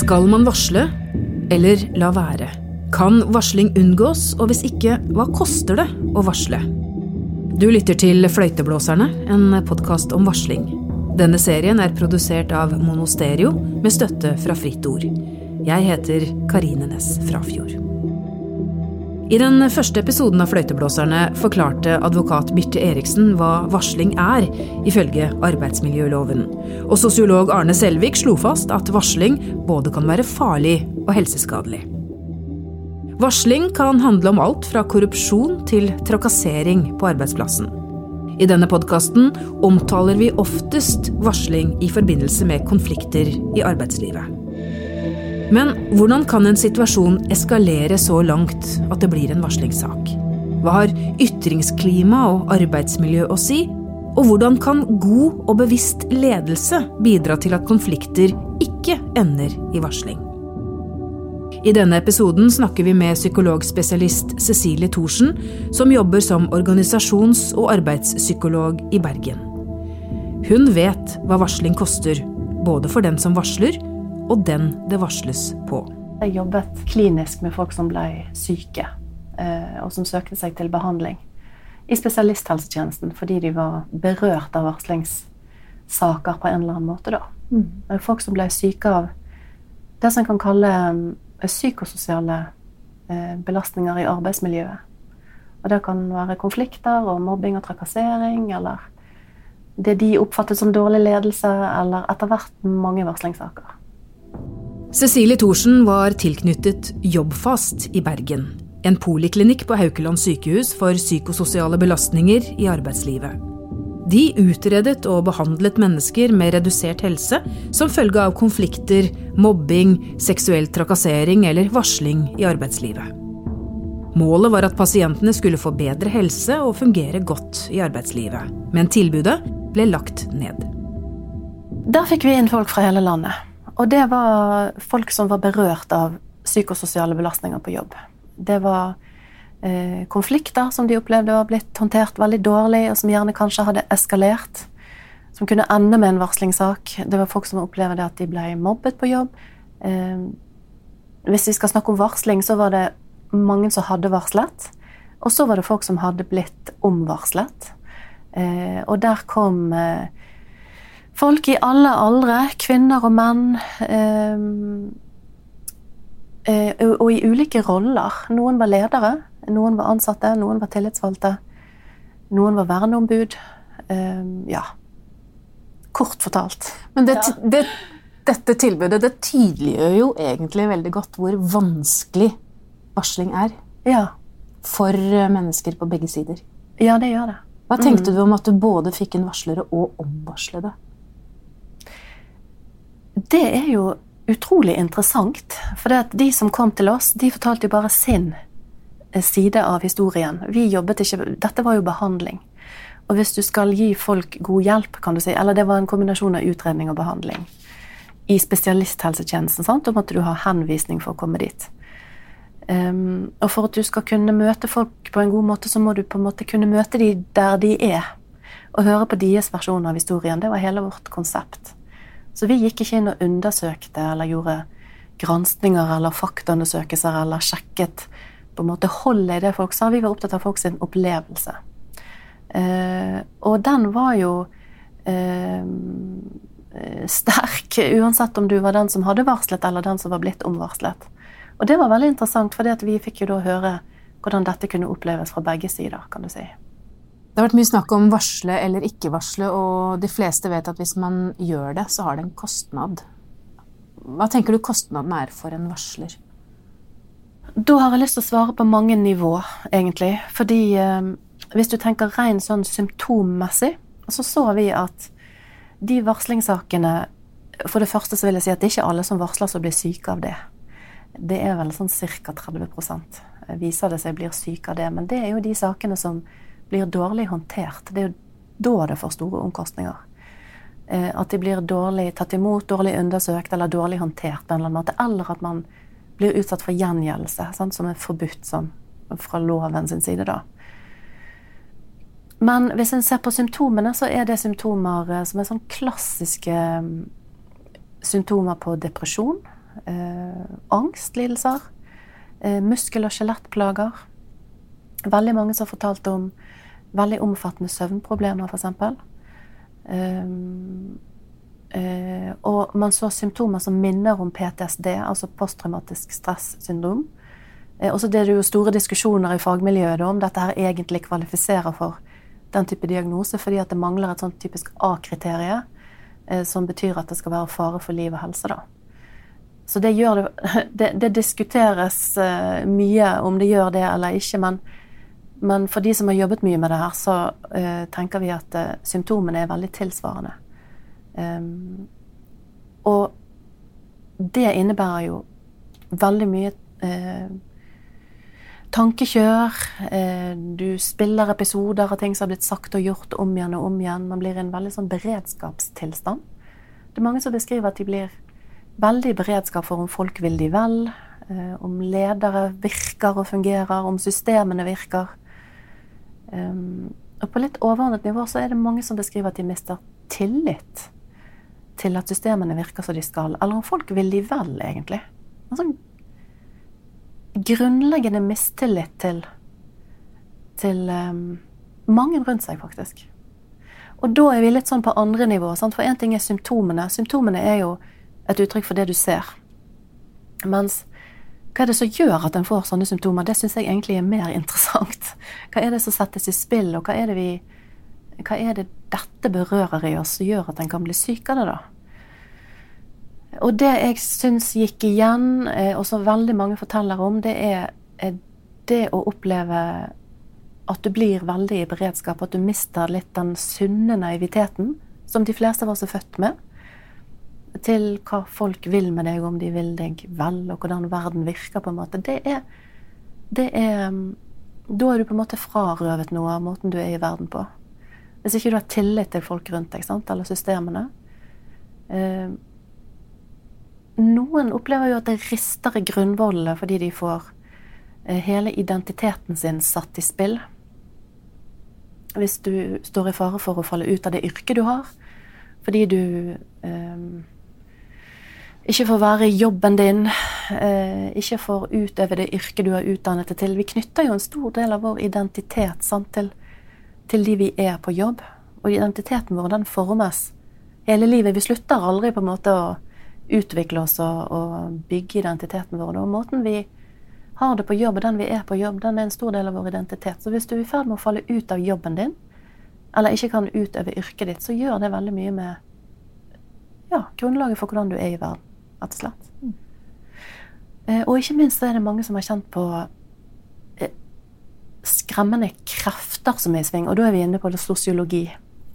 Skal man varsle, eller la være? Kan varsling unngås, og hvis ikke, hva koster det å varsle? Du lytter til Fløyteblåserne, en podkast om varsling. Denne serien er produsert av Monosterio med støtte fra Fritt Ord. Jeg heter Karine Næss Frafjord. I den første episoden av Fløyteblåserne forklarte advokat Birte Eriksen hva varsling er, ifølge arbeidsmiljøloven. Og sosiolog Arne Selvik slo fast at varsling både kan være farlig og helseskadelig. Varsling kan handle om alt fra korrupsjon til trakassering på arbeidsplassen. I denne podkasten omtaler vi oftest varsling i forbindelse med konflikter i arbeidslivet. Men hvordan kan en situasjon eskalere så langt at det blir en varslingssak? Hva har ytringsklima og arbeidsmiljø å si? Og hvordan kan god og bevisst ledelse bidra til at konflikter ikke ender i varsling? I denne episoden snakker vi med psykologspesialist Cecilie Thorsen, som jobber som organisasjons- og arbeidspsykolog i Bergen. Hun vet hva varsling koster, både for den som varsler, og den det varsles på. Jeg jobbet klinisk med folk som ble syke, eh, og som søkte seg til behandling i spesialisthelsetjenesten fordi de var berørt av varslingssaker på en eller annen måte. da. Mm. Folk som ble syke av det som en kan kalle eh, psykososiale eh, belastninger i arbeidsmiljøet. Og Det kan være konflikter og mobbing og trakassering, eller det de oppfattet som dårlig ledelse, eller etter hvert mange varslingssaker. Cecilie Thorsen var tilknyttet Jobbfast i Bergen. En poliklinikk på Haukeland sykehus for psykososiale belastninger i arbeidslivet. De utredet og behandlet mennesker med redusert helse som følge av konflikter, mobbing, seksuell trakassering eller varsling i arbeidslivet. Målet var at pasientene skulle få bedre helse og fungere godt i arbeidslivet. Men tilbudet ble lagt ned. Der fikk vi inn folk fra hele landet. Og det var folk som var berørt av psykososiale belastninger på jobb. Det var eh, konflikter som de opplevde var blitt håndtert veldig dårlig, og som gjerne kanskje hadde eskalert. Som kunne ende med en varslingssak. Det var folk som opplevde at de ble mobbet på jobb. Eh, hvis vi skal snakke om varsling, så var det mange som hadde varslet. Og så var det folk som hadde blitt omvarslet. Eh, og der kom eh, Folk i alle aldre, kvinner og menn. Eh, eh, og i ulike roller. Noen var ledere, noen var ansatte, noen var tillitsvalgte. Noen var verneombud. Eh, ja. Kort fortalt. Men det, det, dette tilbudet det tydeliggjør jo egentlig veldig godt hvor vanskelig varsling er. Ja. For mennesker på begge sider. Ja, det gjør det. Hva tenkte mm. du om at du både fikk en varslere og omvarslede? Det er jo utrolig interessant. For de som kom til oss, de fortalte jo bare sin eh, side av historien. Vi jobbet ikke Dette var jo behandling. Og hvis du skal gi folk god hjelp, kan du si, eller det var en kombinasjon av utredning og behandling i spesialisthelsetjenesten, sant? da måtte du ha henvisning for å komme dit. Um, og for at du skal kunne møte folk på en god måte, så må du på en måte kunne møte dem der de er. Og høre på deres versjon av historien. Det var hele vårt konsept. Så vi gikk ikke inn og undersøkte eller gjorde granskninger eller faktaundersøkelser eller sjekket på en måte holdet i det folk sa. Vi var opptatt av folks opplevelse. Eh, og den var jo eh, sterk, uansett om du var den som hadde varslet eller den som var blitt omvarslet. Og det var veldig interessant, for vi fikk jo da høre hvordan dette kunne oppleves fra begge sider, kan du si. Det har vært mye snakk om varsle eller ikke varsle, og de fleste vet at hvis man gjør det, så har det en kostnad. Hva tenker du kostnaden er for en varsler? Da har jeg lyst til å svare på mange nivå, egentlig. Fordi eh, hvis du tenker rent sånn symptommessig, så så vi at de varslingssakene For det første så vil jeg si at det er ikke alle som varsler som blir syke av det. Det er vel sånn ca. 30% viser det seg blir syke av det. Men det er jo de sakene som blir dårlig håndtert. Det er jo da det får store omkostninger. Eh, at de blir dårlig tatt imot, dårlig undersøkt eller dårlig håndtert på en eller annen måte. Eller at man blir utsatt for gjengjeldelse, sant, som er forbudt som, fra loven sin side. da. Men hvis en ser på symptomene, så er det symptomer eh, som er sånn klassiske mm, symptomer på depresjon. eh, angstlidelser, eh, muskel- og skjelettplager. Veldig mange som har fortalt om veldig omfattende søvnproblemer, f.eks. Um, uh, og man så symptomer som minner om PTSD, altså posttraumatisk stressyndrom. Uh, og så det er det jo store diskusjoner i fagmiljøet om dette her egentlig kvalifiserer for den type diagnose, fordi at det mangler et sånt typisk A-kriterie, uh, som betyr at det skal være fare for liv og helse. da. Så det, det, det, det diskuteres eh, mye om det gjør det eller ikke, men, men, for de som har jobbet mye med det her, så uh, tenker vi at uh, symptomene er veldig tilsvarende. Um, og det innebærer jo veldig mye uh, tankekjør. Du spiller episoder av ting som har blitt sagt og gjort om igjen og om igjen. Man blir i en veldig sånn beredskapstilstand. Det er mange som beskriver at de blir veldig i beredskap for om folk vil de vel, om ledere virker og fungerer, om systemene virker. Um, og på litt overordnet nivå så er det mange som beskriver at de mister tillit til at systemene virker som de skal, eller om folk vil de vel, egentlig. En sånn grunnleggende mistillit til, til um, mange rundt seg, faktisk. Og da er vi litt sånn på andre nivå. Sant? For én ting er symptomene. Symptomene er jo et uttrykk for det du ser. Mens hva er det som gjør at en får sånne symptomer? Det syns jeg egentlig er mer interessant. Hva er det som settes i spill, og hva er det, vi, hva er det dette berører i oss som gjør at en kan bli syk av det, da? Og det jeg syns gikk igjen, eh, og som veldig mange forteller om, det er det å oppleve at du blir veldig i beredskap, at du mister litt den sunne naiviteten som de fleste av oss er født med, til hva folk vil med deg, om de vil deg vel, og hvordan verden virker, på en måte. Det er, det er Da er du på en måte frarøvet noe av måten du er i verden på. Hvis ikke du har tillit til folk rundt deg, sant, eller systemene. Eh, noen opplever jo at det rister i grunnvollene fordi de får eh, hele identiteten sin satt i spill. Hvis du står i fare for å falle ut av det yrket du har, fordi du eh, ikke får være i jobben din, eh, ikke får utøve det yrket du har utdannet til. Vi knytter jo en stor del av vår identitet sant, til, til, de vi er på jobb. Og identiteten vår den formes hele livet. Vi slutter aldri på en måte å utvikle oss og, og bygge identiteten vår. Og måten vi har det på jobb, og den vi er på jobb, den er en stor del av vår identitet. Så hvis du er i ferd med å falle ut av jobben din, eller ikke kan utøve yrket ditt, så gjør det veldig mye med ja, grunnlaget for hvordan du er i verden, rett og slett. Mm. Og ikke minst er det mange som har kjent på eh, skremmende krefter som er i sving, og da er vi inne på det sosiologi,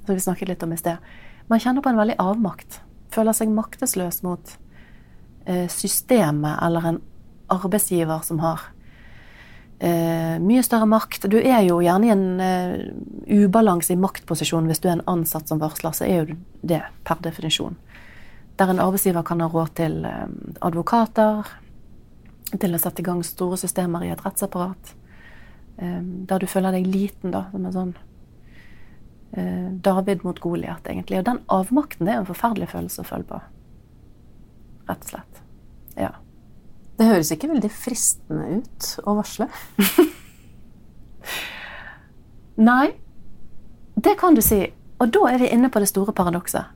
som vi snakket litt om i sted. Man kjenner på en veldig avmakt føler seg maktesløs mot eh, systemet eller en arbeidsgiver som har mye større makt. Du er jo gjerne i en ubalanse i maktposisjon hvis du er en ansatt som varsler, så er jo det per definisjon. Der en arbeidsgiver kan ha råd til uh, advokater, til å sette i gang store systemer i et rettsapparat. Um, der du føler deg liten, da, som en sånn Eh, David mot Goliat, egentlig. Og den avmakten det er en forferdelig følelse å føle på. Rett og slett. Ja. Det høres ikke veldig fristende ut å varsle. Nei, det kan du si. Og da er vi inne på det store paradokset.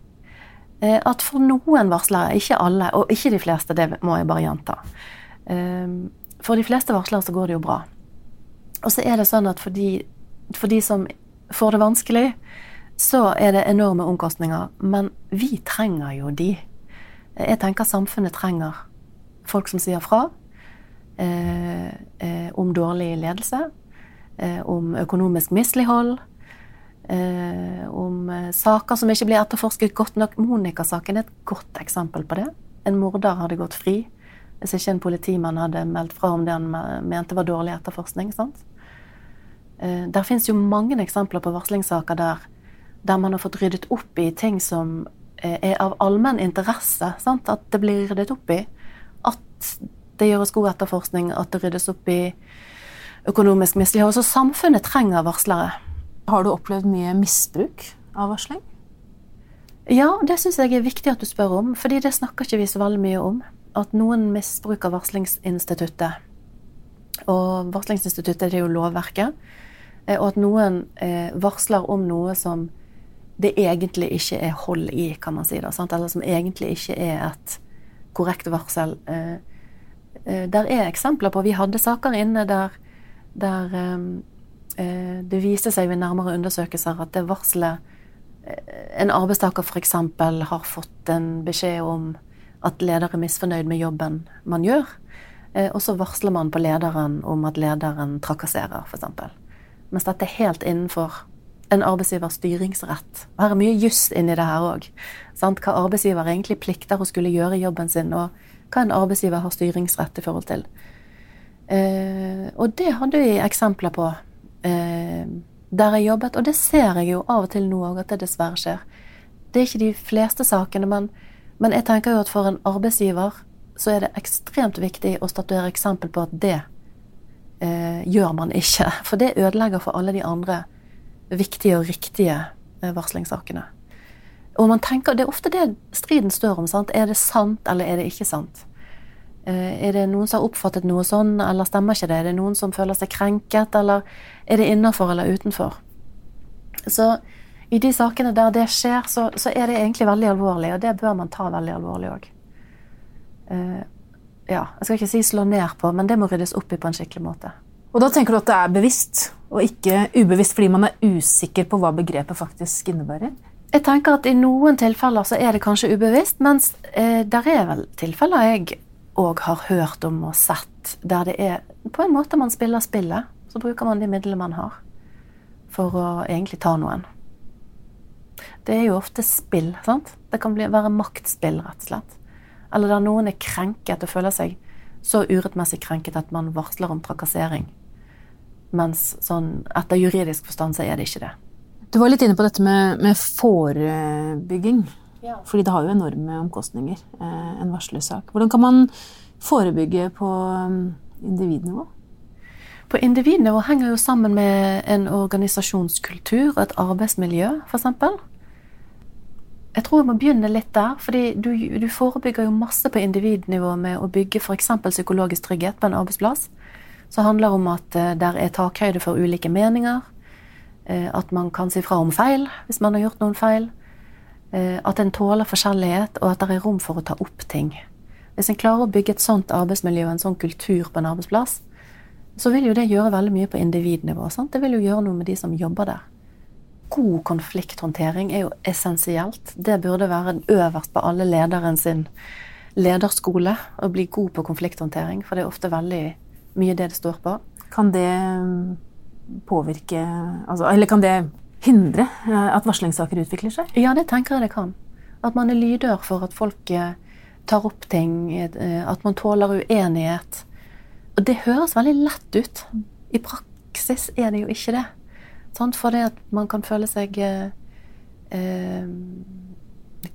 Eh, at for noen varslere, ikke alle, og ikke de fleste, det må jeg bare gjenta eh, For de fleste varslere så går det jo bra. Og så er det sånn at for de, for de som får det vanskelig, så er det enorme omkostninger. Men vi trenger jo de. Jeg tenker samfunnet trenger folk som sier fra eh, om dårlig ledelse, om økonomisk mislighold, eh, om eh, saker som ikke blir etterforsket godt nok. Monica-saken er et godt eksempel på det. En morder hadde gått fri hvis ikke en politimann hadde meldt fra om det han mente var dårlig etterforskning. sant? Eh, der fins jo mange eksempler på varslingssaker der, der, man har fått ryddet opp i ting som er av allmenn interesse. Sant? At det blir ryddet opp i. At det gjøres god etterforskning, at det ryddes opp i økonomisk mislighold. Så samfunnet trenger varslere. Har du opplevd mye misbruk av varsling? Ja, det syns jeg er viktig at du spør om, fordi det snakker ikke vi så veldig mye om. at noen misbruker varslingsinstituttet. Og varslingsinstituttet er jo lovverket. Eh, og at noen eh, varsler om noe som det egentlig ikke er hold i, kan man si. Da, sant? Eller som egentlig ikke er et korrekt varsel. Eh, der er eksempler på Vi hadde saker inne der, der det viste seg ved nærmere undersøkelser at det varselet En arbeidstaker f.eks. har fått en beskjed om at leder er misfornøyd med jobben man gjør. Og så varsler man på lederen om at lederen trakasserer, f.eks. Mens dette er helt innenfor en arbeidsgivers styringsrett. Og her er mye juss inni det her òg. Hva arbeidsgiver egentlig plikter å skulle gjøre i jobben sin, og hva en arbeidsgiver har styringsrett i forhold til. Eh, og det hadde vi eksempler på eh, der jeg jobbet, og det ser jeg jo av og til nå òg, at det dessverre skjer. Det er ikke de fleste sakene, men, men jeg tenker jo at for en arbeidsgiver så er det ekstremt viktig å statuere eksempel på at det eh, gjør man ikke. For det ødelegger for alle de andre viktige og riktige eh, varslingssakene. Og man tenker, Det er ofte det striden står om. sant? Er det sant, eller er det ikke sant? Eh, er det noen som har oppfattet noe sånn, eller stemmer ikke det? Er det noen som føler seg krenket, eller er det innafor eller utenfor? Så i de sakene der det skjer, så, så, er det egentlig veldig alvorlig, og det bør man ta veldig alvorlig òg. Uh, ja, jeg skal ikke si slå ned på, men det må ryddes opp i på en skikkelig måte. Og da tenker du at det er bevisst, og ikke ubevisst fordi man er usikker på hva begrepet faktisk innebærer? Jeg tenker at i noen tilfeller så er det kanskje ubevisst, mens eh, der er vel tilfeller jeg òg har hørt om og sett der det er på en måte man spiller spillet. Så bruker man de midlene man har for å egentlig ta noen. Det er jo ofte spill, sant? Det kan bli, være maktspill, rett og slett. Eller der noen er krenket og føler seg så urettmessig krenket at man varsler om trakassering. Mens sånn, etter juridisk forstand så er det ikke det. Du var litt inne på dette med, med forebygging. Ja. Fordi det har jo enorme omkostninger, eh, en varslersak. Hvordan kan man forebygge på um, individnivå? På individnivå henger jo sammen med en organisasjonskultur og et arbeidsmiljø, f.eks. Jeg tror vi må begynne litt der, fordi du, du forebygger jo masse på individnivå med å bygge f.eks. psykologisk trygghet på en arbeidsplass som handler om at eh, der er takhøyde for ulike meninger. Eh, at man kan si fra om feil hvis man har gjort noen feil. Eh, at en tåler forskjellighet, og at det er rom for å ta opp ting. Hvis en klarer å bygge et sånt arbeidsmiljø og en sånn kultur på en arbeidsplass, så vil jo det gjøre veldig mye på individnivå. Sant? Det vil jo gjøre noe med de som jobber der. God konflikthåndtering er jo essensielt. Det burde være øverst på alle lederen sin lederskole å bli god på konflikthåndtering, for det er ofte veldig mye det det står på. Kan det påvirke altså, Eller kan det hindre eh, at varslingssaker utvikler seg? Ja, det tenker jeg det kan. At man er lydør for at folk eh, tar opp ting, eh, at man tåler uenighet. Og det høres veldig lett ut. I praksis er det jo ikke det. For det at man kan føle seg eh,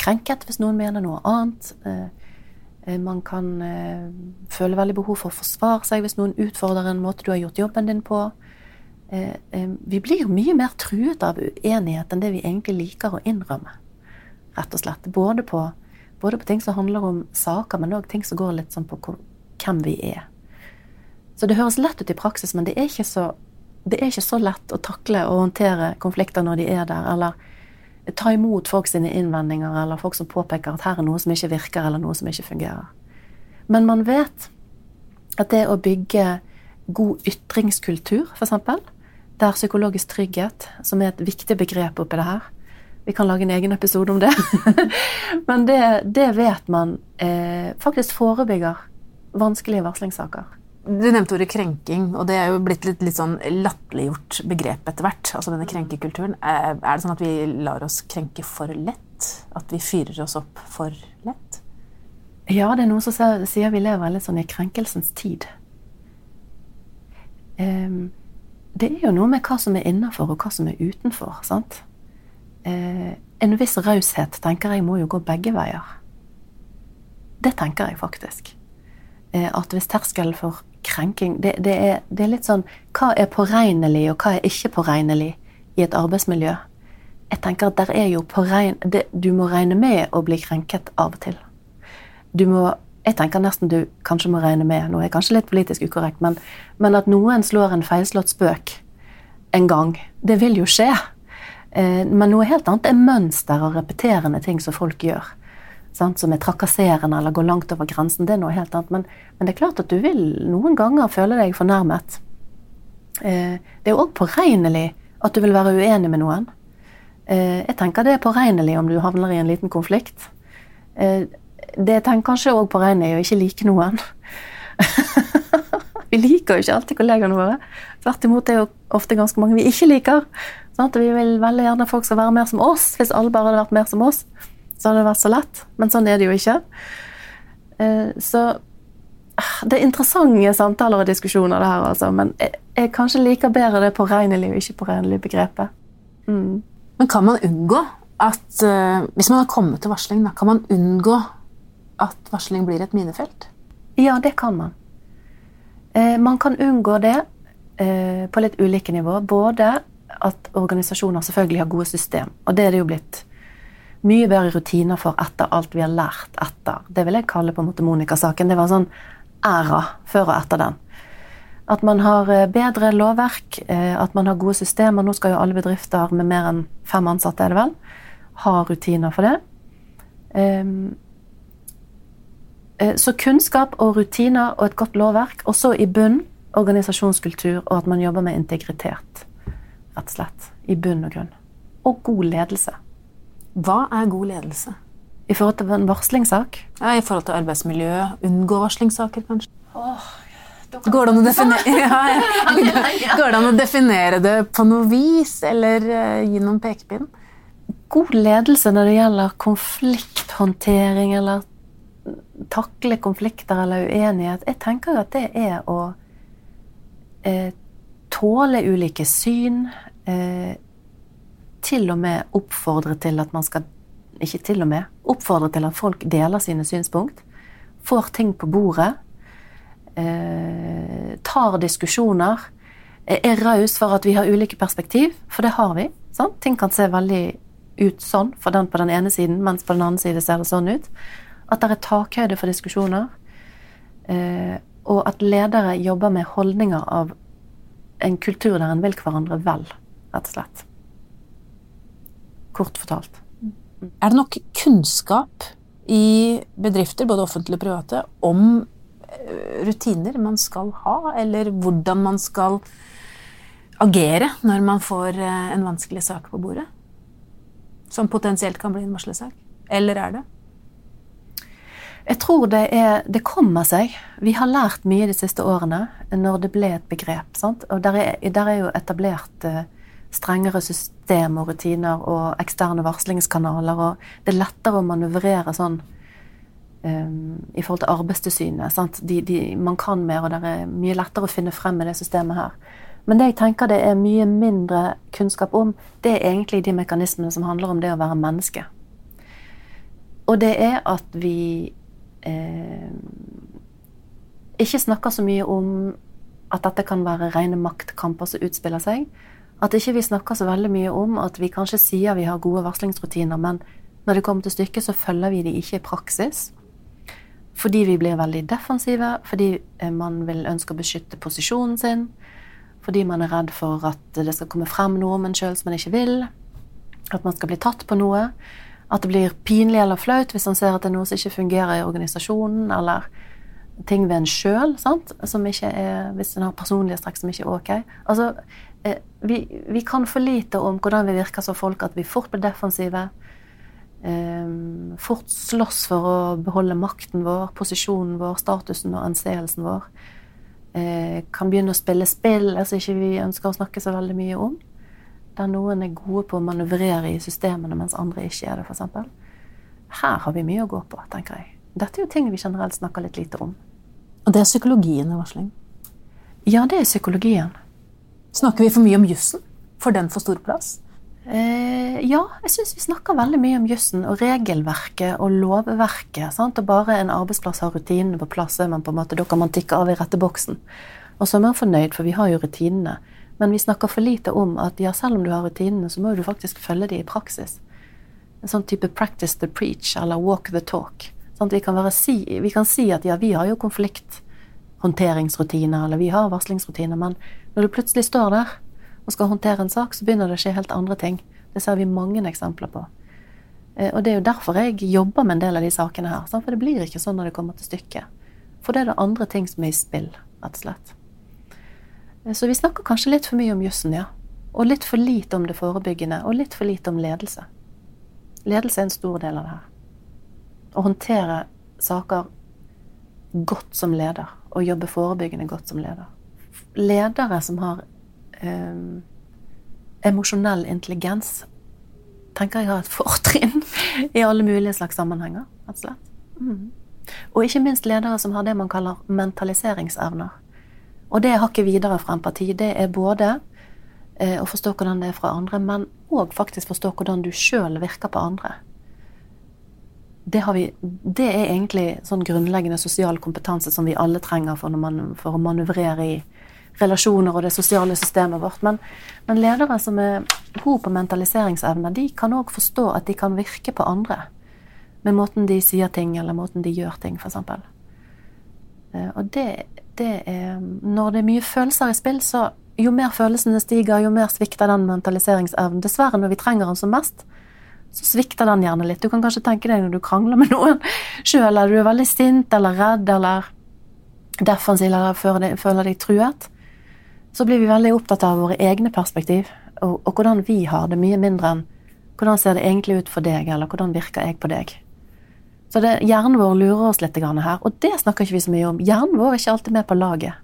krenket hvis noen mener noe annet. Eh, man kan eh, føle veldig behov for å forsvare seg hvis noen utfordrer en måte du har gjort jobben din på. Eh, vi blir mye mer truet av uenighet enn det vi egentlig liker å innrømme. Rett og slett. Både på, både på ting som handler om saker, men òg ting som går litt sånn på hvem vi er. Så det høres lett ut i praksis, men det er ikke så, er ikke så lett å takle og håndtere konflikter når de er der. eller ta imot folk sine innvendinger eller folk som påpeker at her er noe som ikke virker, eller noe som ikke fungerer. Men man vet at det å bygge god ytringskultur, f.eks., der psykologisk trygghet, som er et viktig begrep oppi det her Vi kan lage en egen episode om det. Men det, det vet man eh, faktisk forebygger vanskelige varslingssaker. Du nevnte ordet krenking, og det er jo blitt litt, litt sånn latterliggjort begrep etter hvert. Altså denne krenkekulturen. Er det sånn at vi lar oss krenke for lett? At vi fyrer oss opp for lett? Ja, det er noen som sier vi lever litt sånn i krenkelsens tid. Um, det er jo noe med hva som er innafor, og hva som er utenfor. sant? Eh, en viss raushet tenker jeg må jo gå begge veier. Det tenker jeg faktisk. Eh, at hvis terskelen for krenking det, det, er, det, er, litt sånn Hva er påregnelig, og hva er ikke påregnelig i et arbeidsmiljø? Jeg tenker at der er jo påregn... Du må regne med å bli krenket av og til. Du må Jeg tenker nesten du kanskje må regne med, nå er jeg kanskje litt politisk ukorrekt, men, men at noen slår en feilslått spøk en gang, det vil jo skje. Eh, men noe helt annet er mønster og repeterende ting som folk gjør. Sant? Som er trakasserende eller går langt over grensen. Det er noe helt annet. Men, men det er klart at du vil noen ganger føle deg fornærmet. Eh, det er òg påregnelig at du vil være uenig med noen. Eh, jeg tenker det er påregnelig om du havner i en liten konflikt. Det tenker kanskje òg påregnelig å ikke like noen. vi liker jo ikke alltid kollegaene våre. Tvert imot er jo ofte ganske mange vi ikke liker. Sant? Vi vil veldig gjerne folk skal være mer som oss. Hvis alle bare hadde vært mer som oss, så hadde det vært så lett. Men sånn er det jo ikke. Eh, så ah, det er interessante samtaler og diskusjoner, det her, altså. Men jeg, jeg kanskje liker bedre det påregnelig og ikke påregnelig begrepet. Mm. Men kan man unngå at uh, Hvis man har kommet til varsling, da, kan man unngå at varsling blir et minefelt? Ja, det kan man. Eh, man kan unngå det eh, på litt ulike nivå. Både at organisasjoner selvfølgelig har gode system. Og det er det jo blitt mye bedre rutiner for etter alt vi har lært etter. Det vil jeg kalle på en måte Monica-saken. Det var en sånn æra før og etter den. At man har eh, bedre lovverk, eh, at man har gode systemer. Nå skal jo alle bedrifter med mer enn fem ansatte, er det vel, ha rutiner for det. Eh, så kunnskap og rutiner og et godt lovverk, og så i bunn organisasjonskultur og at man jobber med integritet rett og slett. I bunn og grunn. Og god ledelse. Hva er god ledelse? I forhold til en varslingssak? Ja, I forhold til arbeidsmiljø. Unngå varslingssaker, kanskje? Oh, Går, det ja. Går, det an å definere det på noe vis, eller uh, gi noen pekepinn? God ledelse når det gjelder konflikthåndtering eller takle konflikter eller uenighet. Jeg tenker at det er å eh, tåle ulike syn. Eh, til og med oppfordre til at man skal Ikke til og med. Oppfordre til at folk deler sine synspunkt. Får ting på bordet. Eh, tar diskusjoner. Er raus for at vi har ulike perspektiv, for det har vi. Sant? Ting kan se veldig ut sånn for den på den ene siden, mens på den andre siden ser det sånn ut. At det er takhøyde for diskusjoner. Eh, og at ledere jobber med holdninger av en kultur der en vil hverandre vel, rett og slett. Kort fortalt. Er det nok kunnskap i bedrifter, både offentlige og private, om eh, rutiner man skal ha, eller hvordan man skal agere når man får eh, en vanskelig sak på bordet? Som potensielt kan bli en varslesak? Eller er det? Jeg tror det, er, det, kommer seg. Vi har lært mye de siste årene når det ble et begrep. Sant? Og der er, der er jo etablert uh, strengere system og rutiner og eksterne varslingskanaler. Og det er lettere å manøvrere sånn um, i forhold til Arbeidstilsynet. De, de, man kan mer, og det er mye lettere å finne frem med det systemet her. Men det jeg tenker det er mye mindre kunnskap om, det er egentlig de mekanismene som handler om det å være menneske. Og det er at vi eh, ikke snakker så mye om at dette kan være rene maktkamper som utspiller seg. At ikke vi snakker så veldig mye om at vi kanskje sier vi har gode varslingsrutiner, men når det kommer til stykket, så følger vi de ikke i praksis. Fordi vi blir veldig defensive, fordi eh, man vil ønske å beskytte posisjonen sin. Fordi man er redd for at det skal komme frem noe om en sjøl som man ikke vil. At man skal bli tatt på noe. At det blir pinlig eller flaut hvis han ser at det er noe som ikke fungerer i organisasjonen, eller ting ved en sjøl, som Hvis en har personlige strekk som ikke er ok. Altså, eh, vi, vi, kan for lite om hvordan vi virker som folk, at vi fort blir defensive. Um, fort slåss for å beholde makten vår, posisjonen vår, statusen og anseelsen vår. Uh, kan begynne å spille spill altså ikke ønsker å snakke så veldig mye om der noen er gode på å manøvrere i systemene, mens andre ikke er det, f.eks. Her har vi mye å gå på, tenker jeg. Dette er jo ting vi generelt snakker litt lite om. Og det er psykologien i varsling? Ja, det er psykologien. Snakker vi for mye om jussen? Får den for stor plass? Eh, ja, jeg syns vi snakker veldig mye om jussen og regelverket og lovverket. Sant? Og bare en arbeidsplass har rutinene på plass, er man på en måte, da kan man tikke av i rette boksen. Og så er man fornøyd, for vi har jo rutinene. Men vi snakker for lite om at ja, selv om du har rutinene, så må du faktisk følge de i praksis. En sånn type 'practice the preach' eller 'walk the talk'. Sånn vi, kan si, vi, kan si, at ja, vi har jo konflikthåndteringsrutiner, eller vi har varslingsrutiner, men når du plutselig står der og skal håndtere en sak, så begynner det å skje helt andre ting. Det ser vi mange eksempler på. Eh, og det er jo derfor jeg jobber med en del av de sakene her. For det blir ikke sånn når det kommer til stykket. For det er det andre ting som er i spill, rett og slett. Eh, så vi snakker kanskje litt for mye om jussen, ja. Og litt for lite om det forebyggende, og litt for lite om ledelse. Ledelse er en stor del av det her. Å håndtere saker godt som leder, og jobbe forebyggende godt som leder. Ledere som har eh, emosjonell intelligens, tenker jeg har et fortrinn i alle mulige slags sammenhenger, rett og slett. Mm. Og ikke minst ledere som har det man kaller mentaliseringsevner. Og det hakket videre fra empati. Det er både eh, å forstå hvordan det er fra andre, men òg faktisk forstå hvordan du sjøl virker på andre. Det, vi, det, er egentlig sånn grunnleggende sosial kompetanse som vi alle trenger for, man, for å manøvrere i relasjoner og det sosiale systemet vårt. Men, men ledere som er gode på mentaliseringsevner, de kan òg forstå at de kan virke på andre. Med måten de sier ting, eller måten de gjør ting, f.eks. Eh, og det, det er Når det er mye følelser i spill, så jo mer følelsene stiger, jo mer svikter den mentaliseringsevnen. Dessverre, når vi trenger den som mest, så svikter den gjerne litt. Du kan kanskje tenke deg når du krangler med noen sjøl, eller du er veldig sint eller redd eller defensiv eller føler deg truet. Så blir vi veldig opptatt av våre egne perspektiv, og, og hvordan vi har det, mye mindre enn hvordan ser det egentlig ut for deg, eller hvordan virker jeg på deg. Så det, hjernen vår lurer oss litt her, og det snakker ikke vi så mye om. Hjernen vår er ikke alltid med på laget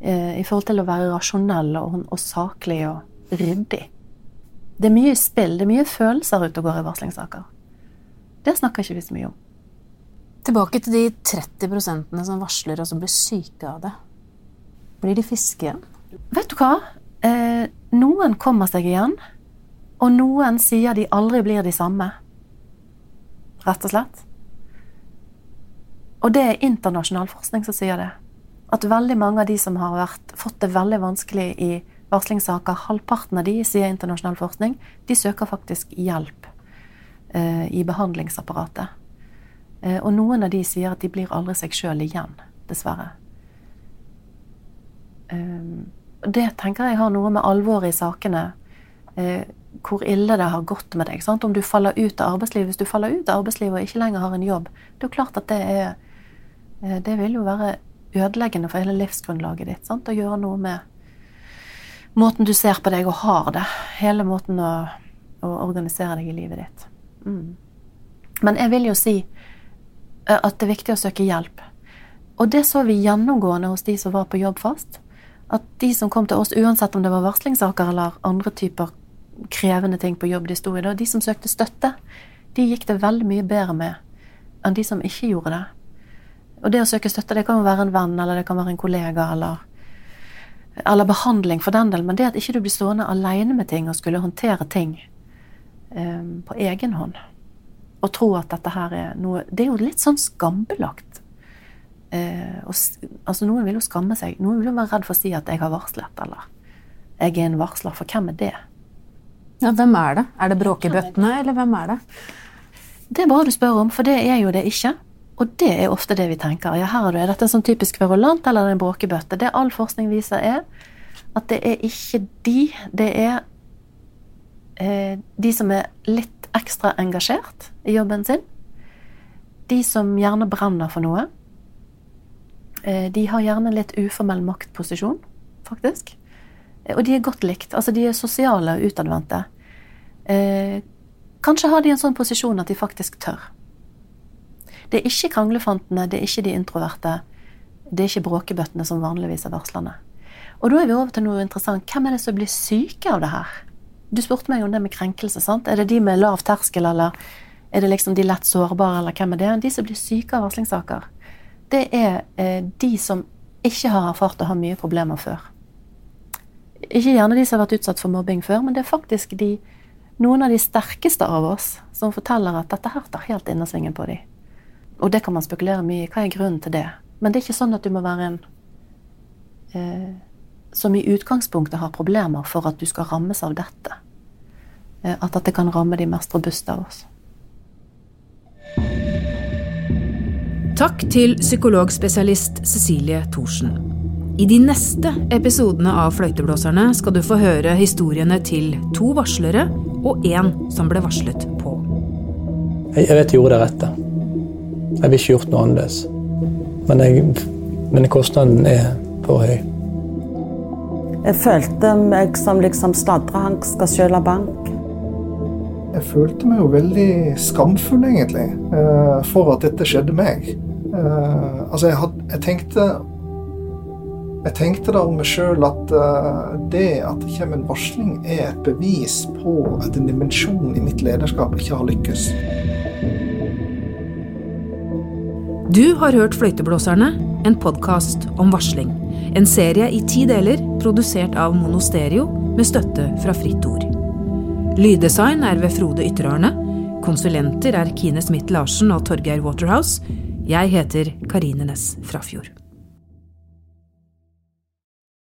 eh, i forhold til å være rasjonell og, og, saklig og ryddig. Det er mye spill, det er mye følelser ute og går i varslingssaker. Det snakker ikke vi så mye om. Tilbake til de 30% som varsler og som blir syke av det. Blir de friske igjen? Vet du hva? Eh, noen kommer seg igjen, og noen sier de aldri blir de samme. Rett og slett. Og det er internasjonal forskning som sier det. At veldig mange av de som har vært, fått det veldig vanskelig i varslingssaker, halvparten av de, sier internasjonal forskning, de søker faktisk hjelp eh, i behandlingsapparatet. Eh, og noen av de sier at de blir aldri seg sjøl igjen, dessverre. Eh, det tenker jeg har noe med alvoret i sakene eh, hvor ille det har gått med deg. Sant? Om du faller ut av arbeidslivet. Hvis du faller ut av arbeidslivet og ikke lenger har en jobb, det er jo klart at det er det vil jo være ødeleggende for hele livsgrunnlaget ditt. Sant? Å gjøre noe med måten du ser på deg og har det. Hele måten å, å organisere deg i livet ditt. Mm. Men jeg vil jo si eh, at det er viktig å søke hjelp. Og det så vi gjennomgående hos de som var på jobb fast. At de som kom til oss, uansett om det var varslingssaker eller andre typer krevende ting på jobb de sto i, da, de som søkte støtte, de gikk det veldig mye bedre med enn de som ikke gjorde det. Og det å søke støtte, det kan jo være en venn, eller det kan være en kollega, eller, eller behandling for den del, men det at ikke du blir stående alene med ting og skulle håndtere ting um, på egen hånd, og tro at dette her er noe Det er jo litt sånn skambelagt. Uh, og, altså Noen vil jo skamme seg. Noen vil jo være redd for å si at 'jeg har varslet', eller 'jeg er en varsler'. For hvem er det? Ja, Hvem er det? Er det bråkebøttene, eller hvem er det? Det er bra du spør om, for det er jo det ikke. Og det er ofte det vi tenker. Ja, her er det. Dette sånn typisk kverulant, eller er en bråkebøtte? Det all forskning viser, er at det er ikke de. Det er eh, de som er litt ekstra engasjert i jobben sin. De som gjerne brenner for noe. Eh, de har gjerne litt uformell maktposisjon, faktisk. Eh, og de er godt likt. Altså, de er sosiale og utadvendte. Eh, kanskje har de en sånn posisjon at de faktisk tør. Det er ikke kranglefantene, det er ikke de introverte. Det er ikke bråkebøttene som vanligvis er varslerne. Og da er vi over til noe interessant. Hvem er det som blir syke av det her? Du spurte meg om det med krenkelse. sant? Er det de med lav terskel, eller er det liksom de lett sårbare, eller hvem er det? De som blir syke av varslingssaker, det er eh, de som ikke har erfart å ha mye problemer før. Ikke gjerne de som har vært utsatt for mobbing før, men det er faktisk de, noen av de sterkeste av oss som forteller at dette her tar helt innersvingen på dem. Og det kan man spekulere mye i. Hva er grunnen til det? Men det er ikke sånn at du må være en eh, som i utgangspunktet har problemer for at du skal rammes av dette. Eh, at dette kan ramme de mest robuste av oss. Takk til psykologspesialist Cecilie Thorsen. I de neste episodene av Fløyteblåserne skal du få høre historiene til to varslere og én som ble varslet på. Jeg, vet jeg gjorde det rette. Jeg ville ikke gjort noe annerledes. Men, jeg, men kostnaden er for høy. Jeg følte meg som liksom sladrehank skal skjøle bank. Jeg følte meg jo veldig skamfull, egentlig, eh, for at dette skjedde meg. Eh, altså, jeg, had, jeg tenkte jeg tenkte da om meg sjøl at uh, det at det kommer en varsling, er et bevis på at en dimensjon i mitt lederskap ikke har lykkes. Du har hørt Fløyteblåserne, en podkast om varsling. En serie i ti deler, produsert av Monosterio med støtte fra Fritt Ord. Lyddesign er ved Frode Ytterarne. Konsulenter er Kine Smith Larsen og Torgeir Waterhouse. Jeg heter Karine Næss Frafjord.